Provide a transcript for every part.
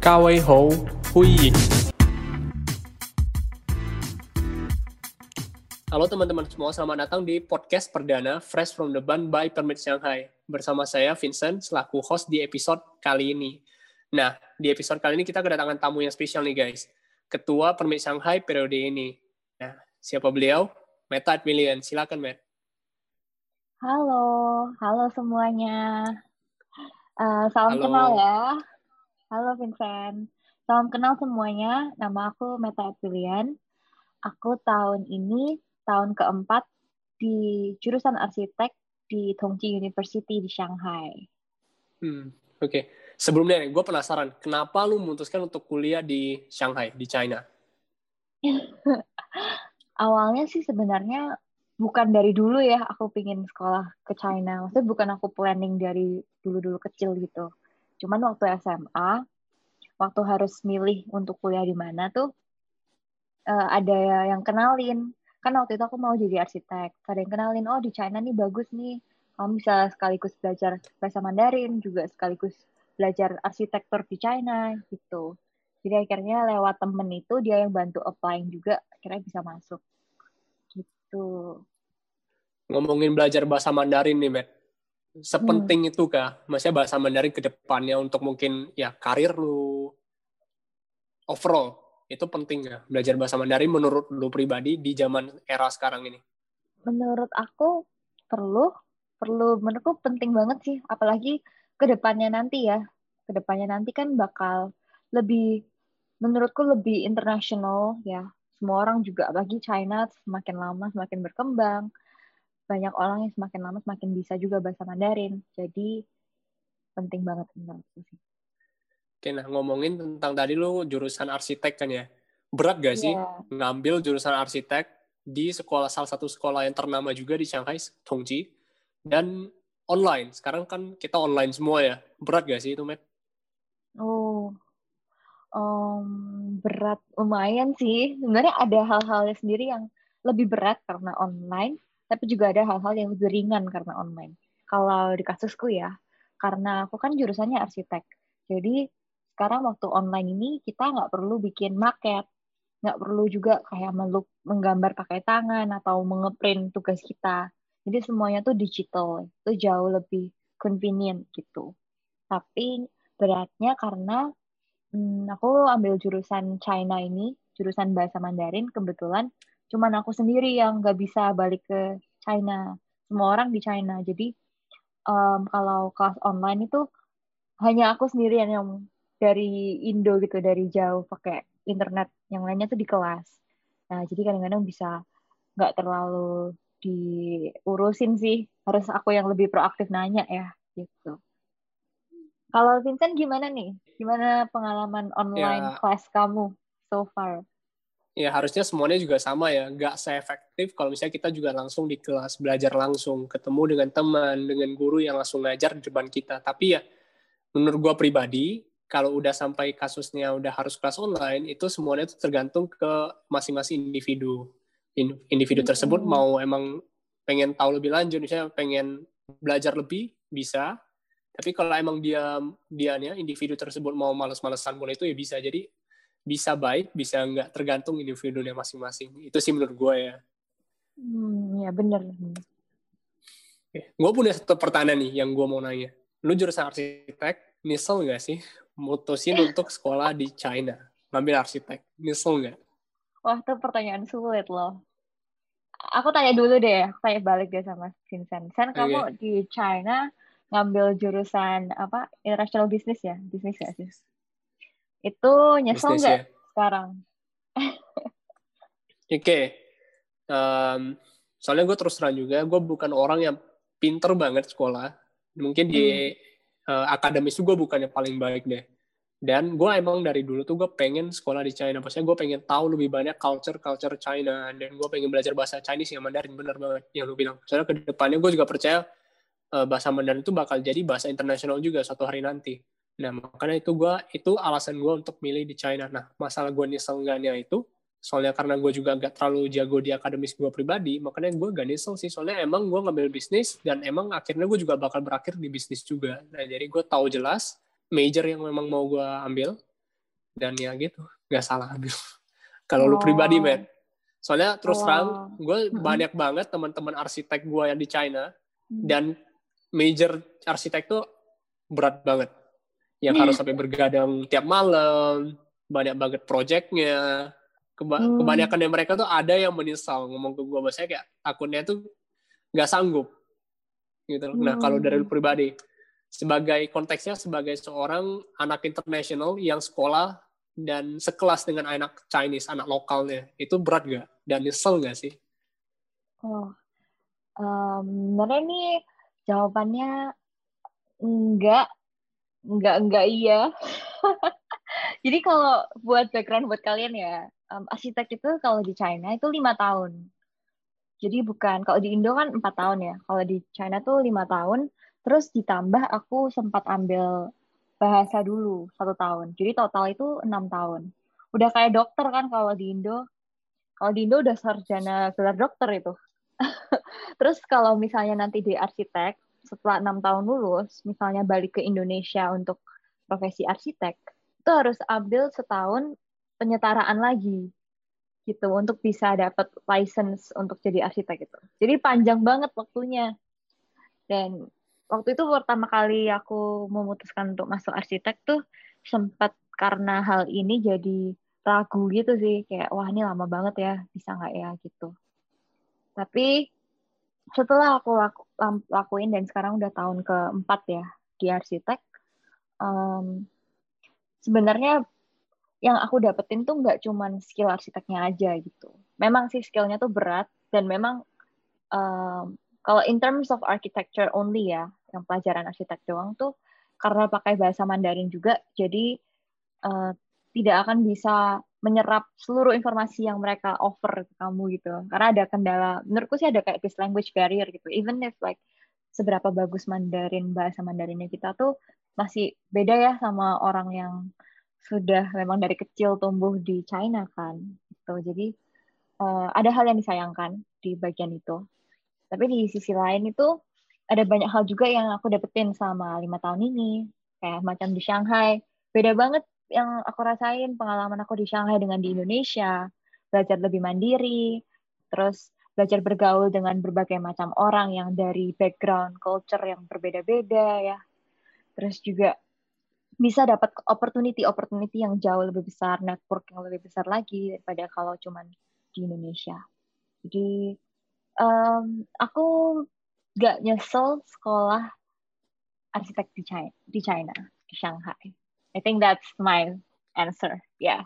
各位好，欢迎。Halo teman-teman semua, selamat datang di podcast perdana Fresh from the Bun by Permit Shanghai. Bersama saya Vincent selaku host di episode kali ini. Nah, di episode kali ini kita kedatangan tamu yang spesial nih guys. Ketua Permit Shanghai periode ini. Nah, siapa beliau? Meta Admilian. Silakan, Matt. Halo, halo semuanya. Uh, salam Halo. kenal ya. Halo Vincent. Salam kenal semuanya. Nama aku Meta Epilian. Aku tahun ini tahun keempat di jurusan arsitek di Tongji University di Shanghai. Hmm, Oke. Sebelumnya, gue penasaran, kenapa lu memutuskan untuk kuliah di Shanghai, di China? Awalnya sih sebenarnya bukan dari dulu ya aku pingin sekolah ke China. Maksudnya bukan aku planning dari dulu-dulu kecil gitu. Cuman waktu SMA, waktu harus milih untuk kuliah di mana tuh, eh, ada yang kenalin. Kan waktu itu aku mau jadi arsitek. Ada yang kenalin, oh di China nih bagus nih. Kamu bisa sekaligus belajar bahasa Mandarin, juga sekaligus belajar arsitektur di China gitu. Jadi akhirnya lewat temen itu dia yang bantu applying juga, akhirnya bisa masuk. Gitu. Ngomongin belajar bahasa Mandarin nih, Matt. Sepenting itu kah? Maksudnya bahasa Mandarin ke depannya untuk mungkin ya karir lu overall itu penting nggak belajar bahasa Mandarin menurut lu pribadi di zaman era sekarang ini? Menurut aku perlu, perlu menurutku penting banget sih, apalagi ke depannya nanti ya. Ke depannya nanti kan bakal lebih, menurutku lebih internasional ya. Semua orang juga, apalagi China semakin lama semakin berkembang. Banyak orang yang semakin lama semakin bisa juga bahasa Mandarin. Jadi penting banget menurutku sih. Oke, nah ngomongin tentang tadi lu jurusan arsitek kan ya. Berat gak sih Iya. ngambil jurusan arsitek di sekolah salah satu sekolah yang ternama juga di Shanghai, Tongji, dan online. Sekarang kan kita online semua ya. Berat gak sih itu, Matt? Oh, em, berat lumayan sih. Sebenarnya ada hal-hal sendiri yang lebih berat karena online, tapi juga ada hal-hal yang lebih ringan karena online. Kalau di kasusku ya, karena aku kan jurusannya arsitek. Jadi sekarang waktu online ini kita nggak perlu bikin maket, nggak perlu juga kayak meluk, menggambar pakai tangan atau mengeprint tugas kita. Jadi semuanya tuh digital, itu jauh lebih convenient gitu. Tapi beratnya karena hmm, aku ambil jurusan China ini, jurusan bahasa Mandarin, kebetulan cuman aku sendiri yang nggak bisa balik ke China. Semua orang di China. Jadi em, kalau kelas online itu hanya aku sendirian yang dari Indo gitu, dari jauh pakai internet. Yang lainnya tuh di kelas. Nah, jadi kadang-kadang bisa nggak terlalu diurusin sih. Harus aku yang lebih proaktif nanya ya, gitu. Kalau Vincent gimana nih? Gimana pengalaman online Ya. kelas kamu so far? Ya harusnya semuanya juga sama ya, nggak seefektif kalau misalnya kita juga langsung di kelas belajar langsung, ketemu dengan teman, dengan guru yang langsung ngajar di depan kita. Tapi ya menurut gua pribadi, kalau udah sampai kasusnya udah harus kelas online, itu semuanya itu tergantung ke masing-masing individu. In- Individu tersebut Hmm. mau emang pengen tahu lebih lanjut, misalnya pengen belajar lebih, bisa. Tapi kalau emang dia dianya individu tersebut mau males-malesan mulai itu ya bisa. Jadi bisa baik, bisa nggak tergantung individunya masing-masing. Itu sih menurut gue ya. Hmm, ya bener. Gue punya satu pertanyaan nih yang gue mau nanya. Lu jurusan arsitek, nyesel nggak sih mutusin untuk sekolah di China? Ngambil arsitek, nyesel nggak? Wah, itu pertanyaan sulit loh. Aku tanya dulu deh, aku tanya balik deh sama Vincent. Sen, kamu di China ngambil jurusan apa? International Business ya? Bisnis ya sih? Itu nyesel nggak sekarang? Oke. Em, soalnya gue terus terang juga, gue bukan orang yang pinter banget sekolah. Mungkin di eh, akademis gue bukan yang paling baik deh. Dan gue emang dari dulu tuh gue pengen sekolah di China. Maksudnya gue pengen tahu lebih banyak culture-culture China. Dan gue pengen belajar bahasa Chinese yang Mandarin. Bener banget yang lu bilang. Soalnya ke depannya gue juga percaya eh, bahasa Mandarin itu bakal jadi bahasa internasional juga suatu hari nanti. Nah, makanya itu gue itu alasan gue untuk milih di China. Nah, masalah gue nyesel enggaknya itu soalnya karena gue juga gak terlalu jago di akademis gue pribadi, makanya gue gak nyesel sih. Soalnya emang gue ngambil bisnis dan emang akhirnya gue juga bakal berakhir di bisnis juga. Nah, jadi gue tahu jelas major yang memang mau gue ambil dan ya gitu nggak salah ambil kalau oh. lu pribadi men soalnya terus oh. terang gue hmm. banyak banget teman-teman arsitek gue yang di China hmm. dan major arsitek tuh berat banget yang harus sampai bergadang tiap malam banyak banget projectnya Keba hmm. kebanyakan dari mereka tuh ada yang menyesal ngomong ke gue bahasanya kayak akunnya tuh nggak sanggup gitu hmm. nah kalau dari hmm. pribadi sebagai konteksnya sebagai seorang anak internasional yang sekolah dan sekelas dengan anak Chinese anak lokalnya itu berat gak dan nyesel gak sih? Oh, um, ini jawabannya enggak, enggak enggak iya. Jadi kalau buat background buat kalian ya, um, arsitek itu kalau di China itu lima tahun. Jadi bukan kalau di Indo kan empat tahun ya. Kalau di China tuh lima tahun. Terus ditambah aku sempat ambil bahasa dulu satu tahun. Jadi total itu enam tahun. Udah kayak dokter kan kalau di Indo. Kalau di Indo udah sarjana gelar dokter itu. Terus kalau misalnya nanti di arsitek, setelah enam tahun lulus, misalnya balik ke Indonesia untuk profesi arsitek, itu harus ambil setahun penyetaraan lagi gitu untuk bisa dapat license untuk jadi arsitek itu. Jadi panjang banget waktunya. Dan waktu itu pertama kali aku memutuskan untuk masuk arsitek tuh sempat karena hal ini jadi ragu gitu sih kayak wah ini lama banget ya bisa nggak ya gitu. Tapi setelah aku laku, lakuin dan sekarang udah tahun keempat ya di arsitek, um, sebenarnya yang aku dapetin tuh nggak cuman skill arsiteknya aja gitu. Memang sih skillnya tuh berat dan memang um, kalau in terms of architecture only ya, yang pelajaran arsitek doang tuh karena pakai bahasa Mandarin juga, jadi uh, tidak akan bisa menyerap seluruh informasi yang mereka offer ke kamu gitu. Karena ada kendala, menurutku sih ada kayak this language barrier gitu. Even if like seberapa bagus Mandarin bahasa Mandarinnya kita tuh masih beda ya sama orang yang sudah memang dari kecil tumbuh di China kan gitu jadi uh, ada hal yang disayangkan di bagian itu tapi di sisi lain itu ada banyak hal juga yang aku dapetin sama lima tahun ini kayak macam di Shanghai beda banget yang aku rasain pengalaman aku di Shanghai dengan di Indonesia belajar lebih mandiri terus belajar bergaul dengan berbagai macam orang yang dari background culture yang berbeda-beda ya terus juga bisa dapat opportunity opportunity yang jauh lebih besar, network yang lebih besar lagi daripada kalau cuman di Indonesia. Jadi um, aku gak nyesel sekolah arsitek di China, di China, di Shanghai. I think that's my answer. Ya. Yeah.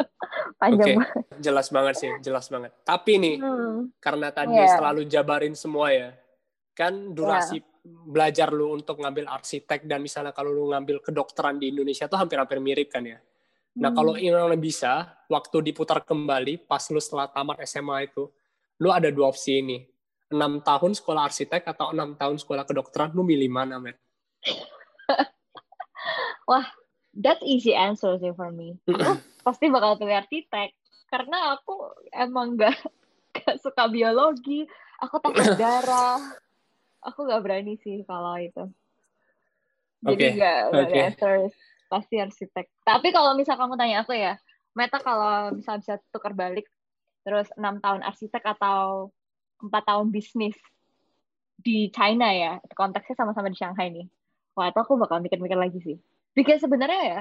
Panjang okay. banget. Jelas banget sih, jelas banget. Tapi nih, hmm. karena tadi yeah. selalu jabarin semua ya, kan durasi yeah belajar lu untuk ngambil arsitek dan misalnya kalau lu ngambil kedokteran di Indonesia tuh hampir-hampir mirip kan ya. Nah hmm. kalau ini bisa, waktu diputar kembali pas lu setelah tamat SMA itu, lu ada dua opsi ini. enam tahun sekolah arsitek atau enam tahun sekolah kedokteran, lu milih mana, men? Wah, that's easy answer sih for me. Aku pasti bakal pilih arsitek. Karena aku emang gak, gak suka biologi, aku takut darah aku nggak berani sih kalau itu jadi okay. okay. answer pasti arsitek tapi kalau misal kamu tanya aku ya Meta kalau misal bisa tukar balik terus enam tahun arsitek atau empat tahun bisnis di China ya konteksnya sama-sama di Shanghai nih wah itu aku bakal mikir-mikir lagi sih Because sebenarnya ya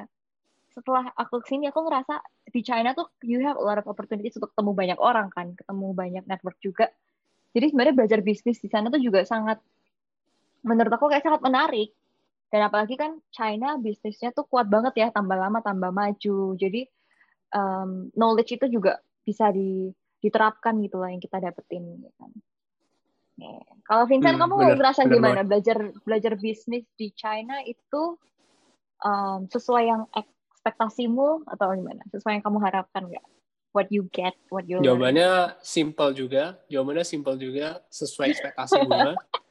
setelah aku ke sini aku ngerasa di China tuh you have a lot of opportunities untuk ketemu banyak orang kan ketemu banyak network juga. Jadi sebenarnya belajar bisnis di sana tuh juga sangat menurut aku kayak sangat menarik. Dan apalagi kan China bisnisnya tuh kuat banget ya tambah lama tambah maju. Jadi um, knowledge itu juga bisa di, diterapkan gitu lah yang kita dapetin ya kan. Yeah. kalau Vincent hmm, kamu bener, ngerasa bener gimana banget. belajar belajar bisnis di China itu um, sesuai yang ekspektasimu atau gimana sesuai yang kamu harapkan nggak what you get what you jawabannya learn? simple juga jawabannya simple juga sesuai ekspektasi gue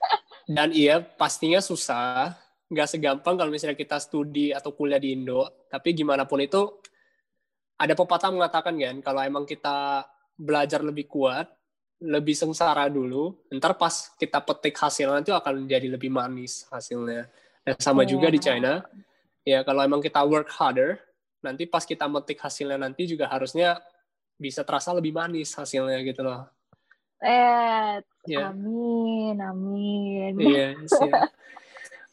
Dan iya, pastinya susah. Nggak segampang kalau misalnya kita studi atau kuliah di Indo. Tapi gimana pun itu, ada pepatah mengatakan kan, kalau emang kita belajar lebih kuat, lebih sengsara dulu, ntar pas kita petik hasilnya itu akan jadi lebih manis hasilnya. Dan sama oh. juga di China, ya kalau emang kita work harder, nanti pas kita metik hasilnya nanti juga harusnya bisa terasa lebih manis hasilnya gitu loh. Eh, yeah. amin, amin. Iya, yes, yeah.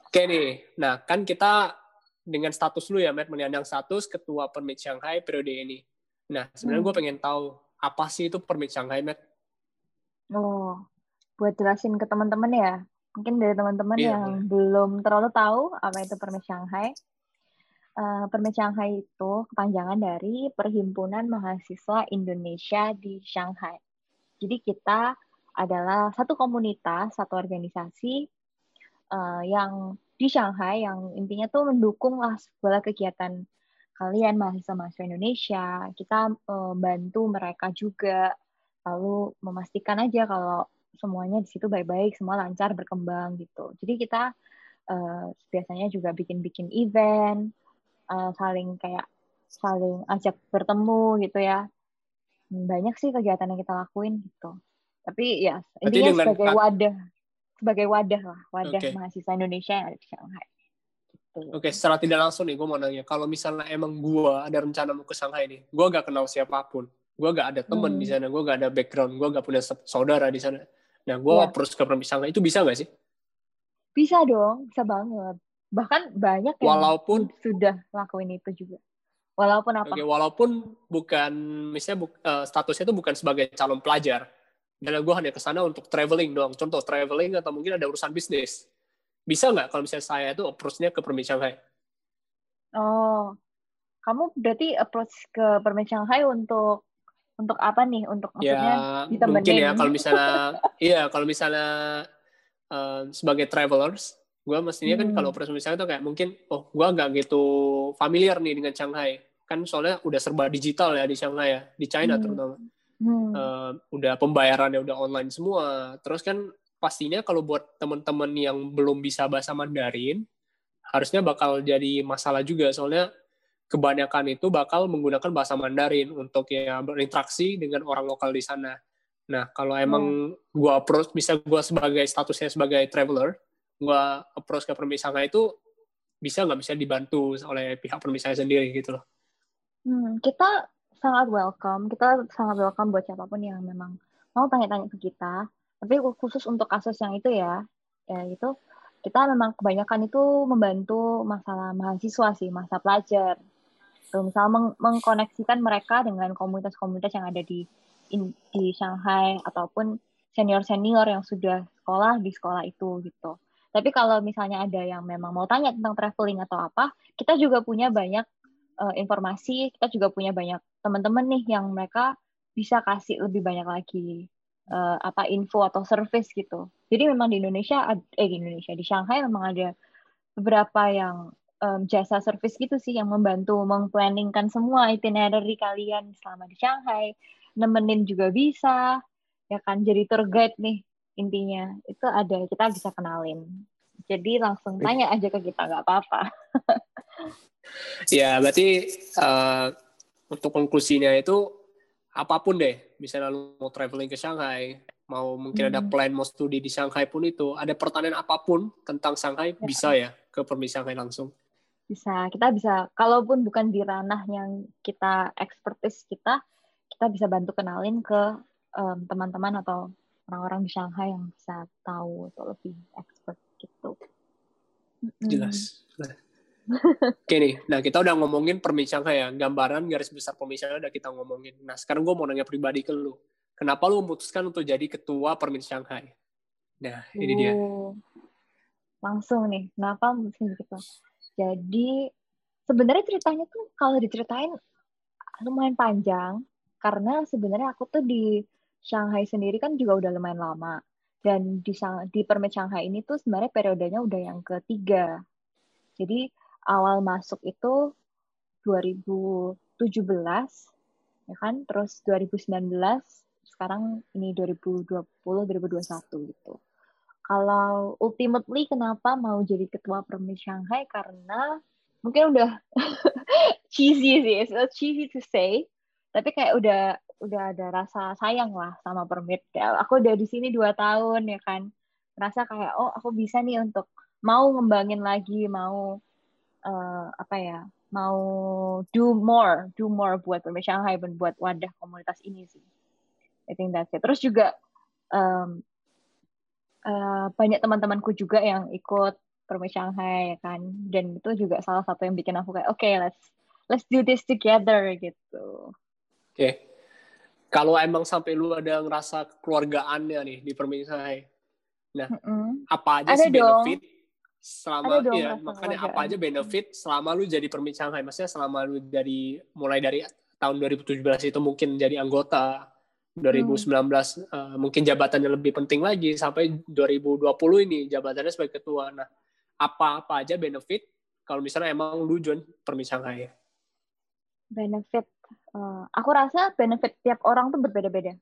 Oke nih, nah kan kita dengan status lu ya, Matt, menyandang status ketua Permit Shanghai periode ini. Nah, sebenarnya hmm. gue pengen tahu apa sih itu Permit Shanghai, Matt? Oh, buat jelasin ke teman-teman ya. Mungkin dari teman-teman yeah, yang boleh. belum terlalu tahu apa itu Permit Shanghai. Uh, Permit Shanghai itu kepanjangan dari Perhimpunan Mahasiswa Indonesia di Shanghai. Jadi kita adalah satu komunitas, satu organisasi uh, yang di Shanghai yang intinya tuh mendukung lah segala kegiatan kalian mahasiswa-mahasiswa Indonesia. Kita uh, bantu mereka juga, lalu memastikan aja kalau semuanya di situ baik-baik, semua lancar berkembang gitu. Jadi kita uh, biasanya juga bikin-bikin event, uh, saling kayak saling ajak bertemu gitu ya banyak sih kegiatan yang kita lakuin gitu tapi ya intinya sebagai wadah sebagai wadah lah wadah okay. mahasiswa Indonesia yang ada di Shanghai gitu. Oke, okay, secara tidak langsung nih, gue mau nanya, kalau misalnya emang gue ada rencana mau ke Shanghai nih, gue gak kenal siapa pun, gue gak ada temen hmm. di sana, gue gak ada background, gue gak punya saudara di sana. Nah, gue yeah. approach ke Shanghai itu bisa gak sih? Bisa dong, bisa banget bahkan banyak yang walaupun sudah lakuin itu juga. Walaupun apa? Okay, walaupun bukan misalnya bu, uh, statusnya itu bukan sebagai calon pelajar. Dan gue hanya ke sana untuk traveling doang. Contoh traveling atau mungkin ada urusan bisnis. Bisa nggak kalau misalnya saya itu approach-nya ke Permit Shanghai? Oh kamu berarti approach ke Permit Shanghai untuk untuk apa nih? Untuk maksudnya ya, mungkin ya kalau misalnya iya kalau misalnya uh, sebagai travelers gue mestinya kan hmm. kalau operasi misalnya itu kayak mungkin oh gue agak gitu familiar nih dengan Shanghai kan soalnya udah serba digital ya di Shanghai ya di China hmm. terutama hmm. Uh, udah pembayarannya udah online semua terus kan pastinya kalau buat teman-teman yang belum bisa bahasa Mandarin harusnya bakal jadi masalah juga soalnya kebanyakan itu bakal menggunakan bahasa Mandarin untuk ya berinteraksi dengan orang lokal di sana. Nah, kalau emang hmm. gue approach, bisa gue sebagai statusnya sebagai traveler, gue approach ke permisangan itu bisa nggak bisa dibantu oleh pihak permisangan sendiri gitu loh. Hmm, kita sangat welcome, kita sangat welcome buat siapa pun yang memang mau tanya-tanya ke kita. Tapi khusus untuk kasus yang itu ya, ya itu kita memang kebanyakan itu membantu masalah mahasiswa sih, masa pelajar. Tuh, misal meng mengkoneksikan mereka dengan komunitas-komunitas yang ada di in, di Shanghai ataupun senior-senior yang sudah sekolah di sekolah itu gitu. Tapi kalau misalnya ada yang memang mau tanya tentang traveling atau apa, kita juga punya banyak uh, informasi, kita juga punya banyak teman-teman nih yang mereka bisa kasih lebih banyak lagi uh, apa info atau service gitu. Jadi memang di Indonesia, eh di Indonesia di Shanghai memang ada beberapa yang um, jasa service gitu sih yang membantu mengplanningkan semua itinerary kalian selama di Shanghai, nemenin juga bisa, ya kan jadi tour guide nih intinya. Itu ada kita bisa kenalin. Jadi langsung tanya aja ke kita nggak apa-apa. Ya berarti uh, untuk konklusinya itu apa pun deh. Misalnya lu mau traveling ke Shanghai mau mungkin hmm. ada plan mau studi di Shanghai pun itu ada pertanyaan apa pun tentang Shanghai ya. bisa ya ke permis Shanghai langsung? Bisa. Kita bisa kalaupun bukan di ranah yang kita expertise kita kita bisa bantu kenalin ke teman teman-teman atau orang-orang di Shanghai yang bisa tahu atau lebih expert gitu. Jelas. Oke nih, nah kita udah ngomongin permi Shanghai ya, gambaran garis besar permi Shanghai udah kita ngomongin. Nah sekarang gue mau nanya pribadi ke lu, kenapa lu memutuskan untuk jadi ketua permi Shanghai? Nah ini dia. Oh, langsung nih, kenapa memutuskan gitu? Jadi sebenarnya ceritanya tuh kalau diceritain lumayan panjang, karena sebenarnya aku tuh di Shanghai sendiri kan juga udah lumayan lama. Dan di, di Permit Shanghai ini tuh sebenarnya periodenya udah yang ketiga. Jadi awal masuk itu 2017, ya kan? Terus 2019, sekarang ini 2020, 2021 gitu. Kalau ultimately kenapa mau jadi ketua Permit Shanghai? Karena mungkin udah cheesy sih, it's cheesy to say, tapi kayak udah udah ada rasa sayang lah sama permit. Aku udah di sini dua tahun ya kan. Merasa kayak oh aku bisa nih untuk mau ngembangin lagi, mau uh, apa ya, mau do more, do more buat Permit Shanghai dan buat wadah komunitas ini sih. I think that's it. Terus juga um, uh, banyak teman-temanku juga yang ikut Permit Shanghai ya kan, dan itu juga salah satu yang bikin aku kayak oke okay, let's let's do this together gitu. Oke. Okay. Kalau emang sampai lu ada ngerasa keluargaannya nih di Permit Shanghai, nah mm -hmm. apa aja ada sih dong. benefit selama dong, ya makanya apa aja benefit selama lu jadi permit Shanghai maksudnya selama lu dari mulai dari tahun 2017 itu mungkin jadi anggota 2019 hmm. uh, mungkin jabatannya lebih penting lagi sampai 2020 ini jabatannya sebagai ketua nah apa-apa aja benefit kalau misalnya emang lu join permit Shanghai benefit uh, aku rasa benefit tiap orang tuh berbeda-beda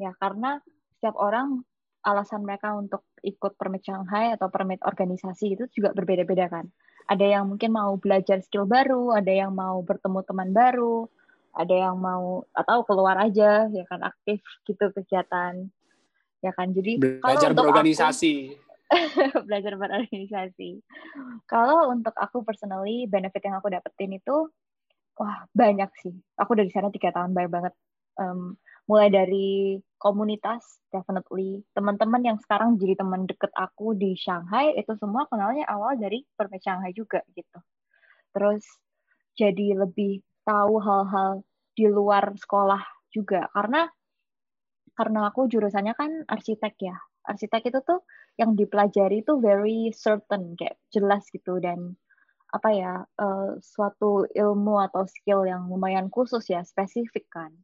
ya karena setiap orang alasan mereka untuk ikut permit Shanghai atau permit organisasi itu juga berbeda-beda kan. Ada yang mungkin mau belajar skill baru, ada yang mau bertemu teman baru, ada yang mau atau keluar aja ya kan aktif gitu kegiatan ya kan. Jadi belajar kalau berorganisasi. Aku, belajar berorganisasi. Kalau untuk aku personally benefit yang aku dapetin itu wah banyak sih. Aku dari sana tiga tahun banyak banget. Um, mulai dari komunitas definitely. Teman-teman yang sekarang jadi teman deket aku di Shanghai itu semua kenalnya awal dari Permit Shanghai juga gitu. Terus jadi lebih tahu hal-hal di luar sekolah juga. Karena karena aku jurusannya kan arsitek ya. Arsitek itu tuh yang dipelajari itu very certain kayak jelas gitu. Dan apa ya uh, suatu ilmu atau skill yang lumayan khusus ya spesifik kan.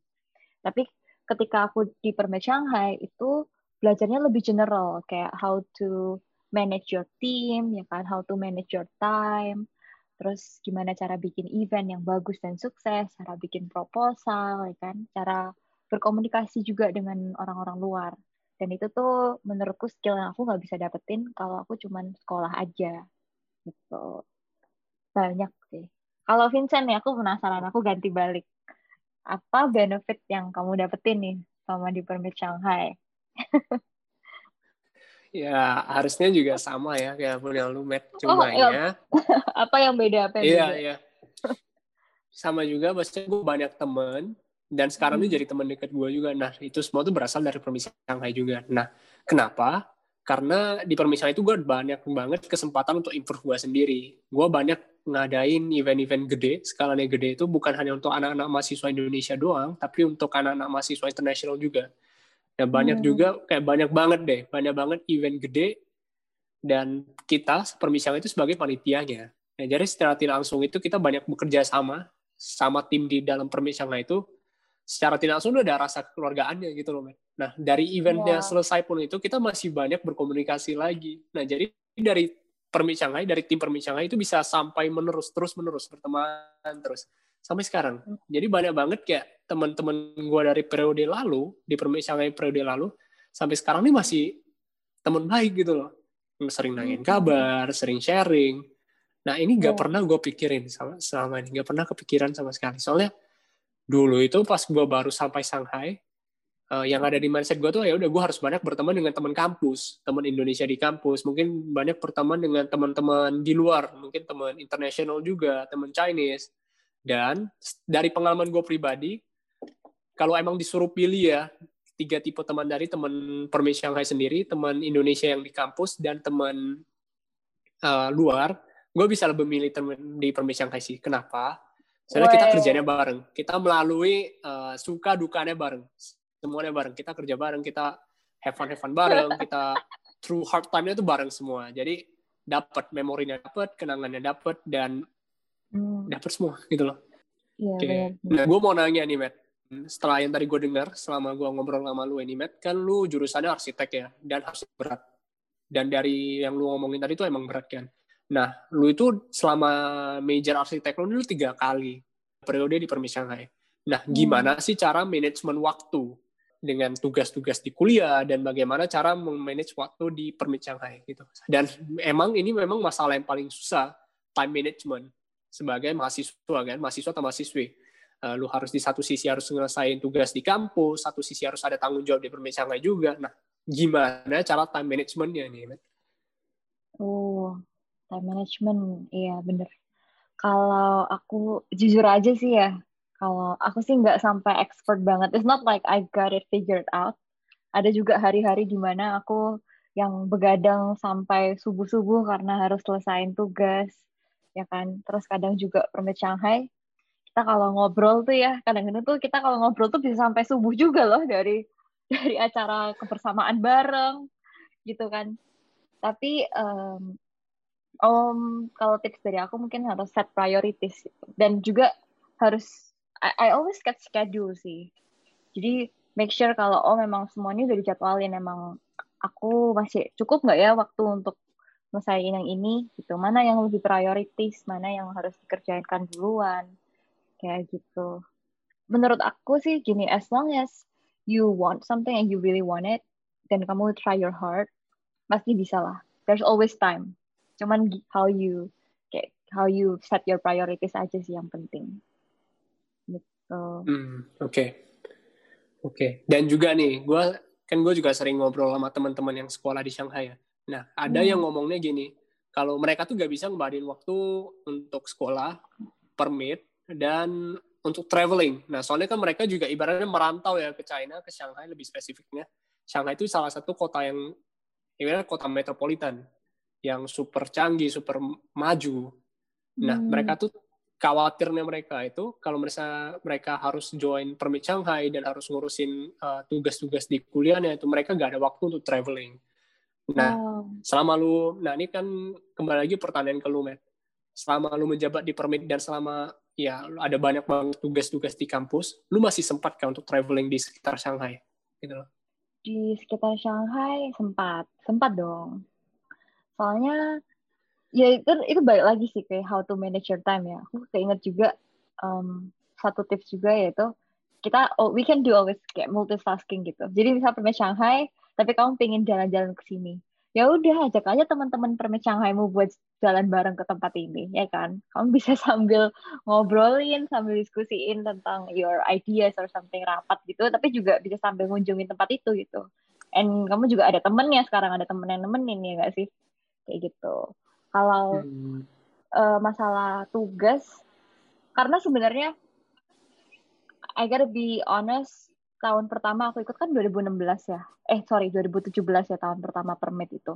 Tapi ketika aku di Permit Shanghai itu belajarnya lebih general kayak how to manage your team ya kan how to manage your time terus gimana cara bikin event yang bagus dan sukses cara bikin proposal ya kan cara berkomunikasi juga dengan orang-orang luar. Dan itu tuh menurutku skill yang aku nggak bisa dapetin kalau aku cuman sekolah aja gitu banyak sih. Kalau Vincent ya aku penasaran. Aku ganti balik. Apa benefit yang kamu dapetin nih sama di Permit Shanghai? ya harusnya juga sama ya kayak punya lu Matt cuma oh, ya. Apa yang beda apa yang iya beda? iya. Sama juga maksudnya gue banyak temen dan sekarang hmm. ini jadi teman dekat gue juga. Nah itu semua tuh berasal dari Permit Shanghai juga. Nah kenapa? Karena di permisal itu gue banyak banget kesempatan untuk improve gue sendiri. Gue banyak ngadain event-event gede, skalanya gede itu bukan hanya untuk anak-anak mahasiswa Indonesia doang, tapi untuk anak-anak mahasiswa internasional juga. Dan banyak hmm. juga, kayak banyak banget deh, banyak banget event gede, dan kita permisal itu sebagai panitianya. Nah, jadi secara tidak langsung itu kita banyak bekerja sama, sama tim di dalam permisal itu, secara tidak langsung udah ada rasa kekeluargaannya gitu loh, men. Nah, dari eventnya yeah. selesai pun itu kita masih banyak berkomunikasi lagi. Nah, jadi dari Permi Shanghai, dari tim Permi Shanghai itu bisa sampai menerus, terus menerus berteman terus sampai sekarang. Hmm. Jadi banyak banget kayak teman-teman gue dari periode lalu di Permi Shanghai periode lalu sampai sekarang ini masih teman baik gitu loh. Sering nanyain hmm. kabar, sering sharing. Nah, ini gak yeah. pernah gue pikirin sama selama ini, gak pernah kepikiran sama sekali. Soalnya dulu itu pas gue baru sampai Shanghai uh, yang ada di mindset gue tuh ya udah gue harus banyak berteman dengan teman kampus teman Indonesia di kampus mungkin banyak berteman dengan teman-teman di luar mungkin teman internasional juga teman Chinese dan dari pengalaman gue pribadi kalau emang disuruh pilih ya tiga tipe teman dari teman Permis Shanghai sendiri teman Indonesia yang di kampus dan teman uh, luar gue bisa lebih milih teman di Permis Shanghai sih kenapa Soalnya kita kerjanya bareng. Kita melalui uh, suka dukanya bareng. Semuanya bareng. Kita kerja bareng, kita have fun have fun bareng, kita through hard time-nya itu bareng semua. Jadi dapat memorinya dapat, kenangannya dapat dan hmm. dapat semua gitu loh. Iya, okay. Nah, gue mau nanya nih, Matt. Setelah yang tadi gue dengar, selama gue ngobrol sama lu ini, Matt, kan lu jurusannya arsitek ya, dan harus berat. Dan dari yang lu ngomongin tadi itu emang berat kan. Nah, lu itu selama major arsitek lu, lu tiga kali periode di Permis Shanghai. Nah, hmm. gimana hmm. sih cara manajemen waktu dengan tugas-tugas di kuliah dan bagaimana cara memanage waktu di Permit Shanghai gitu. Dan emang ini memang masalah yang paling susah time management sebagai mahasiswa kan, mahasiswa atau mahasiswi. Uh, lu harus di satu sisi harus ngelesain tugas di kampus, satu sisi harus ada tanggung jawab di Permit Shanghai juga. Nah, gimana cara time managementnya nih, Oh, time management iya bener Kalau aku jujur aja sih ya, kalau aku sih nggak sampai expert banget. It's not like I got it figured out. Ada juga hari-hari di mana aku yang begadang sampai subuh-subuh karena harus selesaiin tugas, ya kan. Terus kadang juga permit Shanghai, kita kalau ngobrol tuh ya, kadang-kadang tuh kita kalau ngobrol tuh bisa sampai subuh juga loh dari dari acara kebersamaan bareng, gitu kan. Tapi um, um, kalau tips dari aku mungkin harus set priorities gitu. dan juga harus I, I always get schedule sih. Jadi make sure kalau oh memang semuanya udah dijadwalin emang aku masih cukup nggak ya waktu untuk selesaiin yang ini gitu. Mana yang lebih prioritis, mana yang harus dikerjakan duluan. Kayak gitu. Menurut aku sih gini, as long as you want something and you really want it, dan kamu try your heart, pasti bisa lah. There's always time cuman how you kayak how you set your priorities aja sih yang penting gitu hmm, oke okay. oke okay. dan juga nih gue kan gue juga sering ngobrol sama teman-teman yang sekolah di Shanghai ya nah ada hmm. yang ngomongnya gini kalau mereka tuh gak bisa ngebarin waktu untuk sekolah permit dan untuk traveling. Nah, soalnya kan mereka juga ibaratnya merantau ya ke China, ke Shanghai lebih spesifiknya. Shanghai itu salah satu kota yang ibaratnya kota metropolitan yang super canggih, super maju. Nah, hmm. mereka tuh khawatirnya mereka itu kalau mereka mereka harus join permit Shanghai dan harus ngurusin uh, tugas-tugas di kuliahnya itu mereka gak ada waktu untuk traveling. Nah, oh. selama lu, nah ini kan kembali lagi pertanyaan ke lu, Matt. Selama lu menjabat di permit dan selama ya ada banyak banget tugas-tugas di kampus, lu masih sempat kan untuk traveling di sekitar Shanghai? Gitu loh. Di sekitar Shanghai sempat, sempat dong soalnya ya itu itu baik lagi sih kayak how to manage your time ya. Aku keinget juga um, satu tips juga yaitu kita oh, we can do always kayak multitasking gitu. Jadi misal permit Shanghai tapi kamu pengen jalan-jalan ke sini. Ya udah ajak aja teman-teman permit Shanghai mau buat jalan bareng ke tempat ini ya kan? Kamu bisa sambil ngobrolin sambil diskusiin tentang your ideas or something rapat gitu tapi juga bisa sambil ngunjungin tempat itu gitu. And kamu juga ada temennya sekarang ada temen yang nemenin ya gak sih? Kayak gitu. Kalau hmm. uh, masalah tugas, karena sebenarnya I gotta be honest, tahun pertama aku ikut kan 2016 ya. Eh sorry 2017 ya tahun pertama permit itu.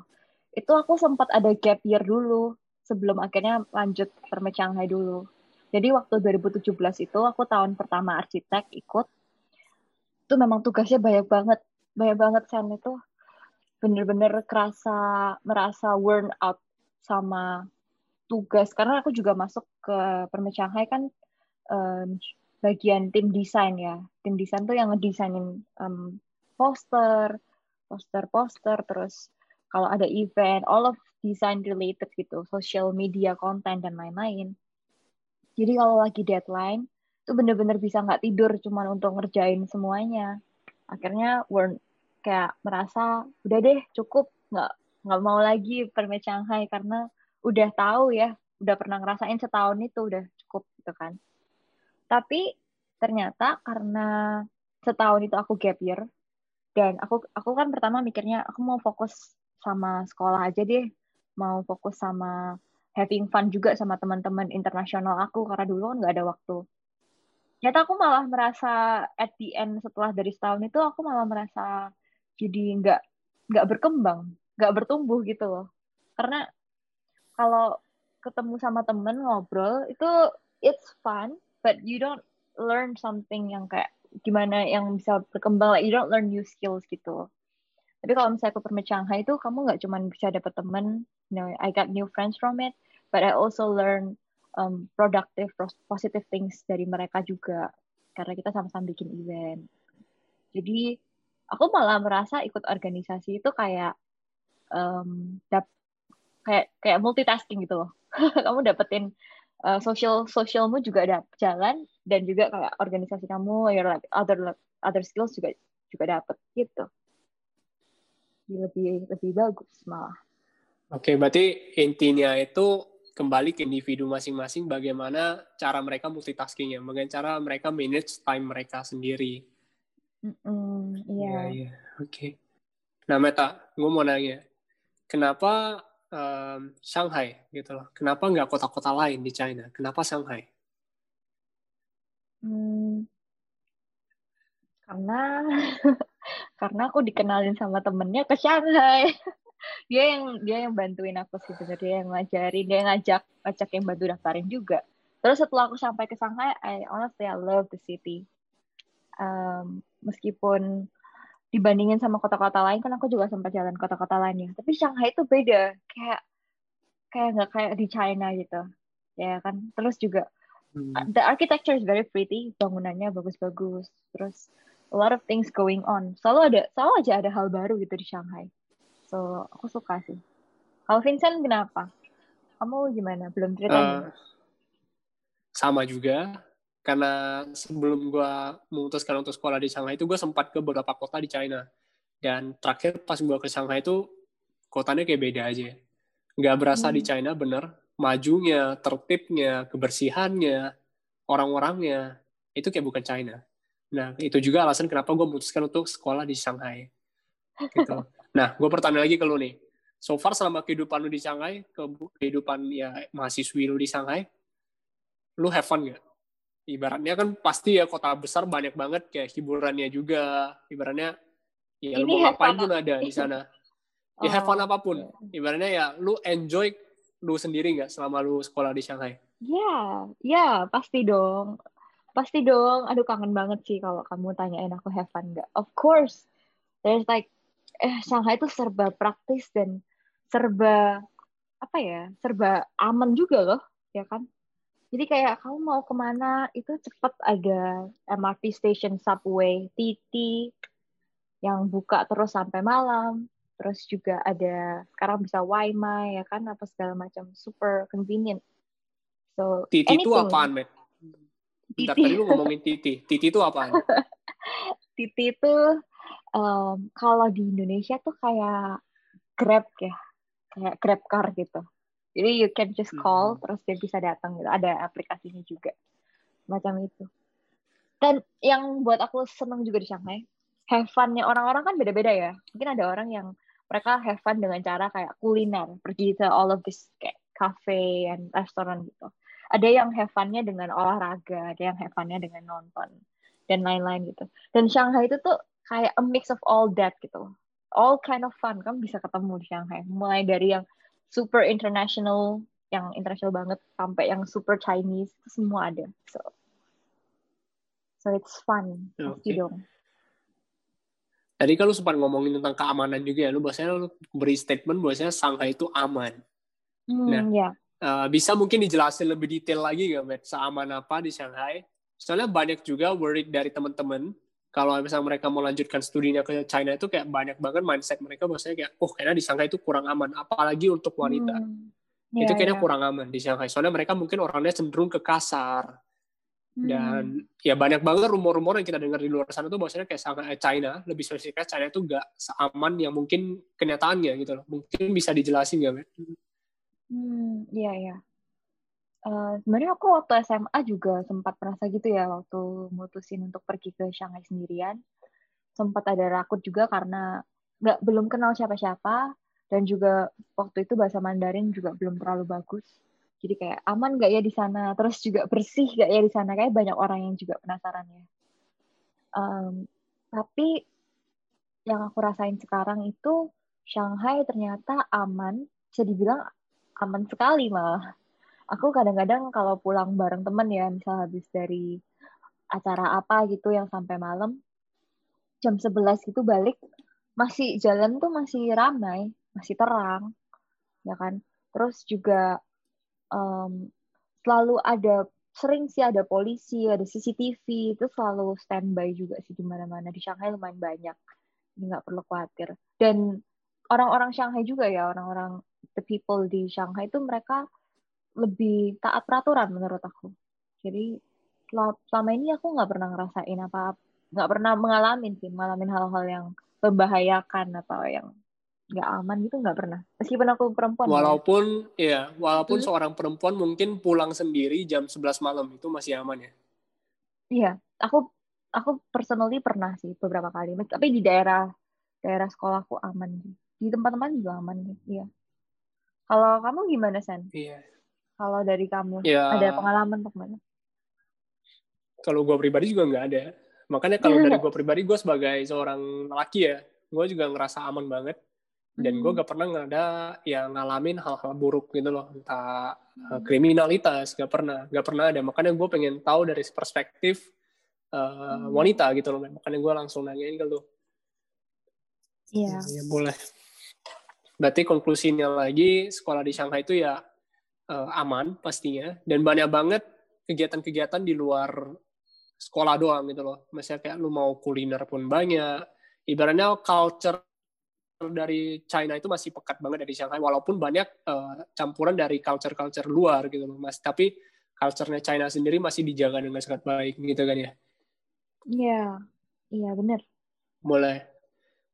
Itu aku sempat ada gap year dulu sebelum akhirnya lanjut permit Shanghai dulu. Jadi waktu 2017 itu aku tahun pertama arsitek ikut. Itu memang tugasnya banyak banget. Banyak banget Sen itu bener-bener kerasa merasa worn out sama tugas. Karena aku juga masuk ke Permit Shanghai kan um, bagian tim desain ya. Tim desain tuh yang ngedesainin um, poster poster-poster terus kalau ada event all of design related gitu social media content dan lain-lain. Jadi kalau lagi deadline itu bener-bener bisa nggak tidur cuman untuk ngerjain semuanya. Akhirnya worn kayak merasa udah deh cukup. Nggak nggak mau lagi permit Shanghai karena udah tahu ya udah pernah ngerasain setahun itu udah cukup gitu kan. Tapi ternyata karena setahun itu aku gap year dan aku aku kan pertama mikirnya aku mau fokus sama sekolah aja deh mau fokus sama having fun juga sama teman-teman internasional aku karena dulu kan nggak ada waktu. Ternyata aku malah merasa at the end setelah dari setahun itu aku malah merasa jadi nggak nggak berkembang nggak bertumbuh gitu loh. Karena kalau ketemu sama temen ngobrol itu it's fun but you don't learn something yang kayak gimana yang bisa berkembang. Like you don't learn new skills gitu. Tapi kalau misalnya aku permit Shanghai itu kamu nggak cuma bisa dapet temen you know I got new friends from it but I also learn um, productive positive things dari mereka juga. Karena kita sama-sama bikin event. Jadi aku malah merasa ikut organisasi itu kayak um, dap kayak kayak multitasking gitu loh kamu dapetin uh, social socialmu juga ada jalan dan juga kayak organisasi kamu your like other other skills juga juga dapet gitu lebih lebih bagus malah oke okay, berarti intinya itu kembali ke individu masing-masing bagaimana cara mereka multitaskingnya bagaimana cara mereka manage time mereka sendiri Mm-mm, iya. Iya, iya. Oke. Nah, Meta, gue mau nanya. Kenapa um, Shanghai gitu loh? Kenapa nggak kota-kota lain di China? Kenapa Shanghai? Hmm, karena karena aku dikenalin sama temennya ke Shanghai. dia yang dia yang bantuin aku sih sebenarnya yang ngajarin, dia yang ngajak ngajak yang bantu daftarin juga. Terus setelah aku sampai ke Shanghai, I honestly I love the city. Um, meskipun dibandingin sama kota-kota lain kan aku juga sempat jalan kota-kota lain ya. Tapi Shanghai itu beda kayak kayak nggak kayak di China gitu. Ya kan terus juga hmm. the architecture is very pretty bangunannya bagus-bagus terus a lot of things going on. Selalu ada selalu aja ada hal baru gitu di Shanghai. So aku suka sih. Kalau Vincent kenapa? Kamu gimana? Belum cerita uh, sama juga karena sebelum gue memutuskan untuk sekolah di Shanghai itu gue sempat ke beberapa kota di China. Dan terakhir pas gue ke Shanghai itu kotanya kayak beda aja. Nggak berasa hmm. di China bener. Majunya tertibnya kebersihannya orang-orangnya itu kayak bukan China. Nah itu juga alasan kenapa gue memutuskan untuk sekolah di Shanghai. Gitu. Nah gue pertanyaan lagi ke lu nih. So far selama kehidupan lu di Shanghai kehidupan ya mahasiswi lu di Shanghai lu have fun gak? Ibaratnya kan pasti ya kota besar banyak banget kayak hiburannya juga. Ibaratnya ya lu mau ngapain pun ada di sana. Ya have fun oh, apa pun ibaratnya ya lu enjoy lu sendiri nggak selama lu sekolah di Shanghai? Ya ya pasti dong. Pasti dong. Aduh kangen banget sih kalau kamu tanyain aku have fun nggak. Of course there's like eh Shanghai itu serba praktis dan serba apa ya serba aman juga loh ya kan jadi kayak kamu mau ke mana itu cepet ada MRT station subway, TT yang buka terus sampai malam. Terus juga ada sekarang bisa WiMi ya kan apa segala macam super convenient. So TT itu apaan, Met? Bentar, tadi lu ngomongin TT. TT itu apaan? TT itu um, kalau di Indonesia tuh kayak Grab ya, kayak Grab car gitu. Jadi you can just call hmm. terus dia bisa datang gitu. Ada aplikasinya juga. Macam itu. Dan yang buat aku seneng juga di Shanghai, have fun-nya orang-orang kan beda-beda ya. Mungkin ada orang yang mereka have fun dengan cara kayak kuliner, pergi ke all of this kayak cafe and restoran gitu. Ada yang have fun-nya dengan olahraga, ada yang have fun-nya dengan nonton dan lain-lain gitu. Dan Shanghai itu tuh kayak a mix of all that gitu. All kind of fun, kamu bisa ketemu di Shanghai. Mulai dari yang super international yang international banget sampai yang super Chinese itu semua ada so so it's fun okay. dong Tadi kan lu sempat ngomongin tentang keamanan juga ya, lu bahasanya lu beri statement bahwasanya Shanghai itu aman. Hmm, nah, yeah. uh, bisa mungkin dijelasin lebih detail lagi nggak, Matt? Seaman apa di Shanghai? Soalnya banyak juga worried dari teman-teman kalau misalnya mereka mau lanjutkan studinya ke China itu kayak banyak banget mindset mereka bahwasanya kayak oh kayaknya di Shanghai itu kurang aman apalagi untuk wanita hmm. yeah, itu kayaknya yeah. kurang aman di Shanghai soalnya mereka mungkin orangnya cenderung ke kasar hmm. dan ya banyak banget rumor-rumor yang kita dengar di luar sana tuh bahwasanya kayak Shanghai China lebih spesifiknya China itu gak seaman yang mungkin kenyataannya gitu loh mungkin bisa dijelasin nggak Hmm, iya iya uh, sebenarnya aku waktu SMA juga sempat merasa gitu ya waktu mutusin untuk pergi ke Shanghai sendirian. Sempat ada rakut juga karena nggak belum kenal siapa-siapa. Dan juga waktu itu bahasa Mandarin juga belum terlalu bagus. Jadi kayak aman nggak ya di sana? Terus juga bersih nggak ya di sana? Kayak banyak orang yang juga penasaran ya um, tapi yang aku rasain sekarang itu Shanghai ternyata aman. Bisa dibilang aman sekali malah aku kadang-kadang kalau pulang bareng temen ya, misal habis dari acara apa gitu yang sampai malam, jam 11 gitu balik, masih jalan tuh masih ramai, masih terang, ya kan. Terus juga um, selalu ada, sering sih ada polisi, ada CCTV, itu selalu standby juga sih di mana-mana. Di Shanghai lumayan banyak, nggak perlu khawatir. Dan orang-orang Shanghai juga ya, orang-orang the people di Shanghai itu mereka lebih taat peraturan menurut aku. Jadi selama ini aku nggak pernah ngerasain apa, nggak pernah mengalami sih, mengalami hal-hal yang membahayakan atau yang nggak aman gitu nggak pernah. Meskipun aku perempuan. Ya. Walaupun ya, ya walaupun hmm. seorang perempuan mungkin pulang sendiri jam 11 malam itu masih aman ya. Iya, aku aku personally pernah sih beberapa kali, tapi di daerah daerah sekolahku aman. Di tempat-tempat juga aman, iya. Kalau kamu gimana, Sen? Iya. Kalau dari kamu, Ya. ada pengalaman untuk mana? Kalau gue pribadi juga nggak ada. Makanya kalau dari gue pribadi, gue sebagai seorang laki ya, gue juga ngerasa aman banget. Dan gue Hmm. gak pernah nggak ada yang ngalamin hal-hal buruk gitu loh. Entah uh, kriminalitas, gak pernah. Gak pernah ada. Makanya gue pengen tahu dari perspektif uh, wanita gitu loh. Makanya gue langsung nanyain ke lu. Iya. Ya, boleh. Berarti konklusinya lagi, sekolah di Shanghai itu ya uh, aman pastinya. Dan banyak banget kegiatan-kegiatan di luar sekolah doang gitu loh. Misalnya kayak lu mau kuliner pun banyak. Ibaratnya culture dari China itu masih pekat banget dari Shanghai. Walaupun banyak uh, campuran dari culture-culture luar gitu loh. Mas. Tapi culture-nya China sendiri masih dijaga dengan sangat baik gitu kan ya. Iya. Iya, bener. Boleh.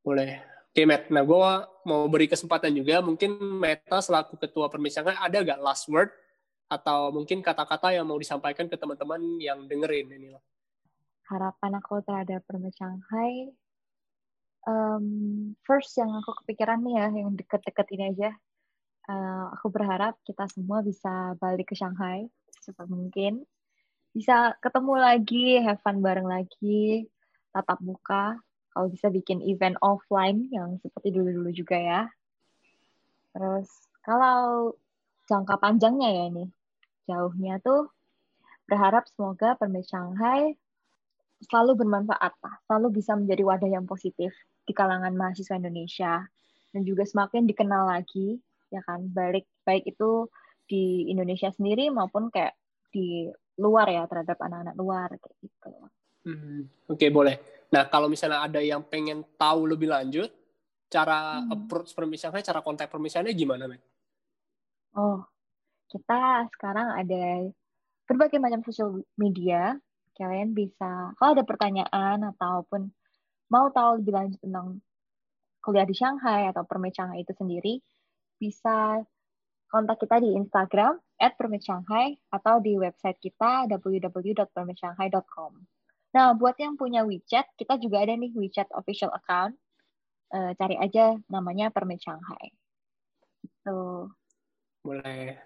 Boleh. Oke, Matt. Nah, gue mau beri kesempatan juga. Mungkin Meta selaku ketua permisangan ada gak last word? Atau mungkin kata-kata yang mau disampaikan ke teman-teman yang dengerin ini loh. Harapan aku terhadap Permai Shanghai, um, first yang aku kepikiran nih ya, yang deket-deket ini aja, uh, aku berharap kita semua bisa balik ke Shanghai secepat mungkin. Bisa ketemu lagi, have fun bareng lagi, tatap muka, kalau bisa bikin event offline yang seperti dulu-dulu juga ya. Terus kalau jangka panjangnya ya ini, jauhnya tuh berharap semoga Permai Shanghai selalu bermanfaat selalu bisa menjadi wadah yang positif di kalangan mahasiswa Indonesia dan juga semakin dikenal lagi ya kan balik baik itu di Indonesia sendiri maupun kayak di luar ya terhadap anak-anak luar kayak gitu. Hmm, Oke, boleh. Nah, kalau misalnya ada yang pengen tahu lebih lanjut, cara Hmm. approach permisangannya, cara kontak permisangannya gimana, Matt? Oh, kita sekarang ada berbagai macam sosial media. Kalian bisa, kalau ada pertanyaan ataupun mau tahu lebih lanjut tentang kuliah di Shanghai atau Permit Shanghai itu sendiri, bisa kontak kita di Instagram at Permit Shanghai atau di website kita www.permitshanghai.com. Nah, buat yang punya WeChat, kita juga ada nih WeChat official account. Eh, cari aja namanya Permit Shanghai. Gitu. Boleh.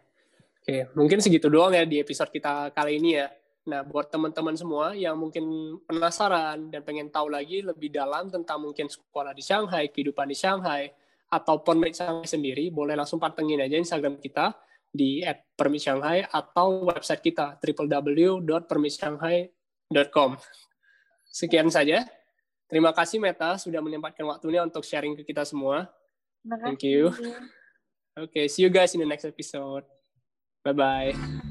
Oke, mungkin segitu doang ya di episode kita kali ini ya. Nah, buat teman-teman semua yang mungkin penasaran dan pengen tahu lagi lebih dalam tentang mungkin sekolah di Shanghai, kehidupan di Shanghai, atau Permit Shanghai sendiri, boleh langsung pantengin aja Instagram kita di @permitshanghai atau website kita www.permitshanghai.com. Sekian saja. Terima kasih Meta sudah menyempatkan waktunya untuk sharing ke kita semua. Thank you. kasih. Okay, see you guys in the next episode. Bye bye.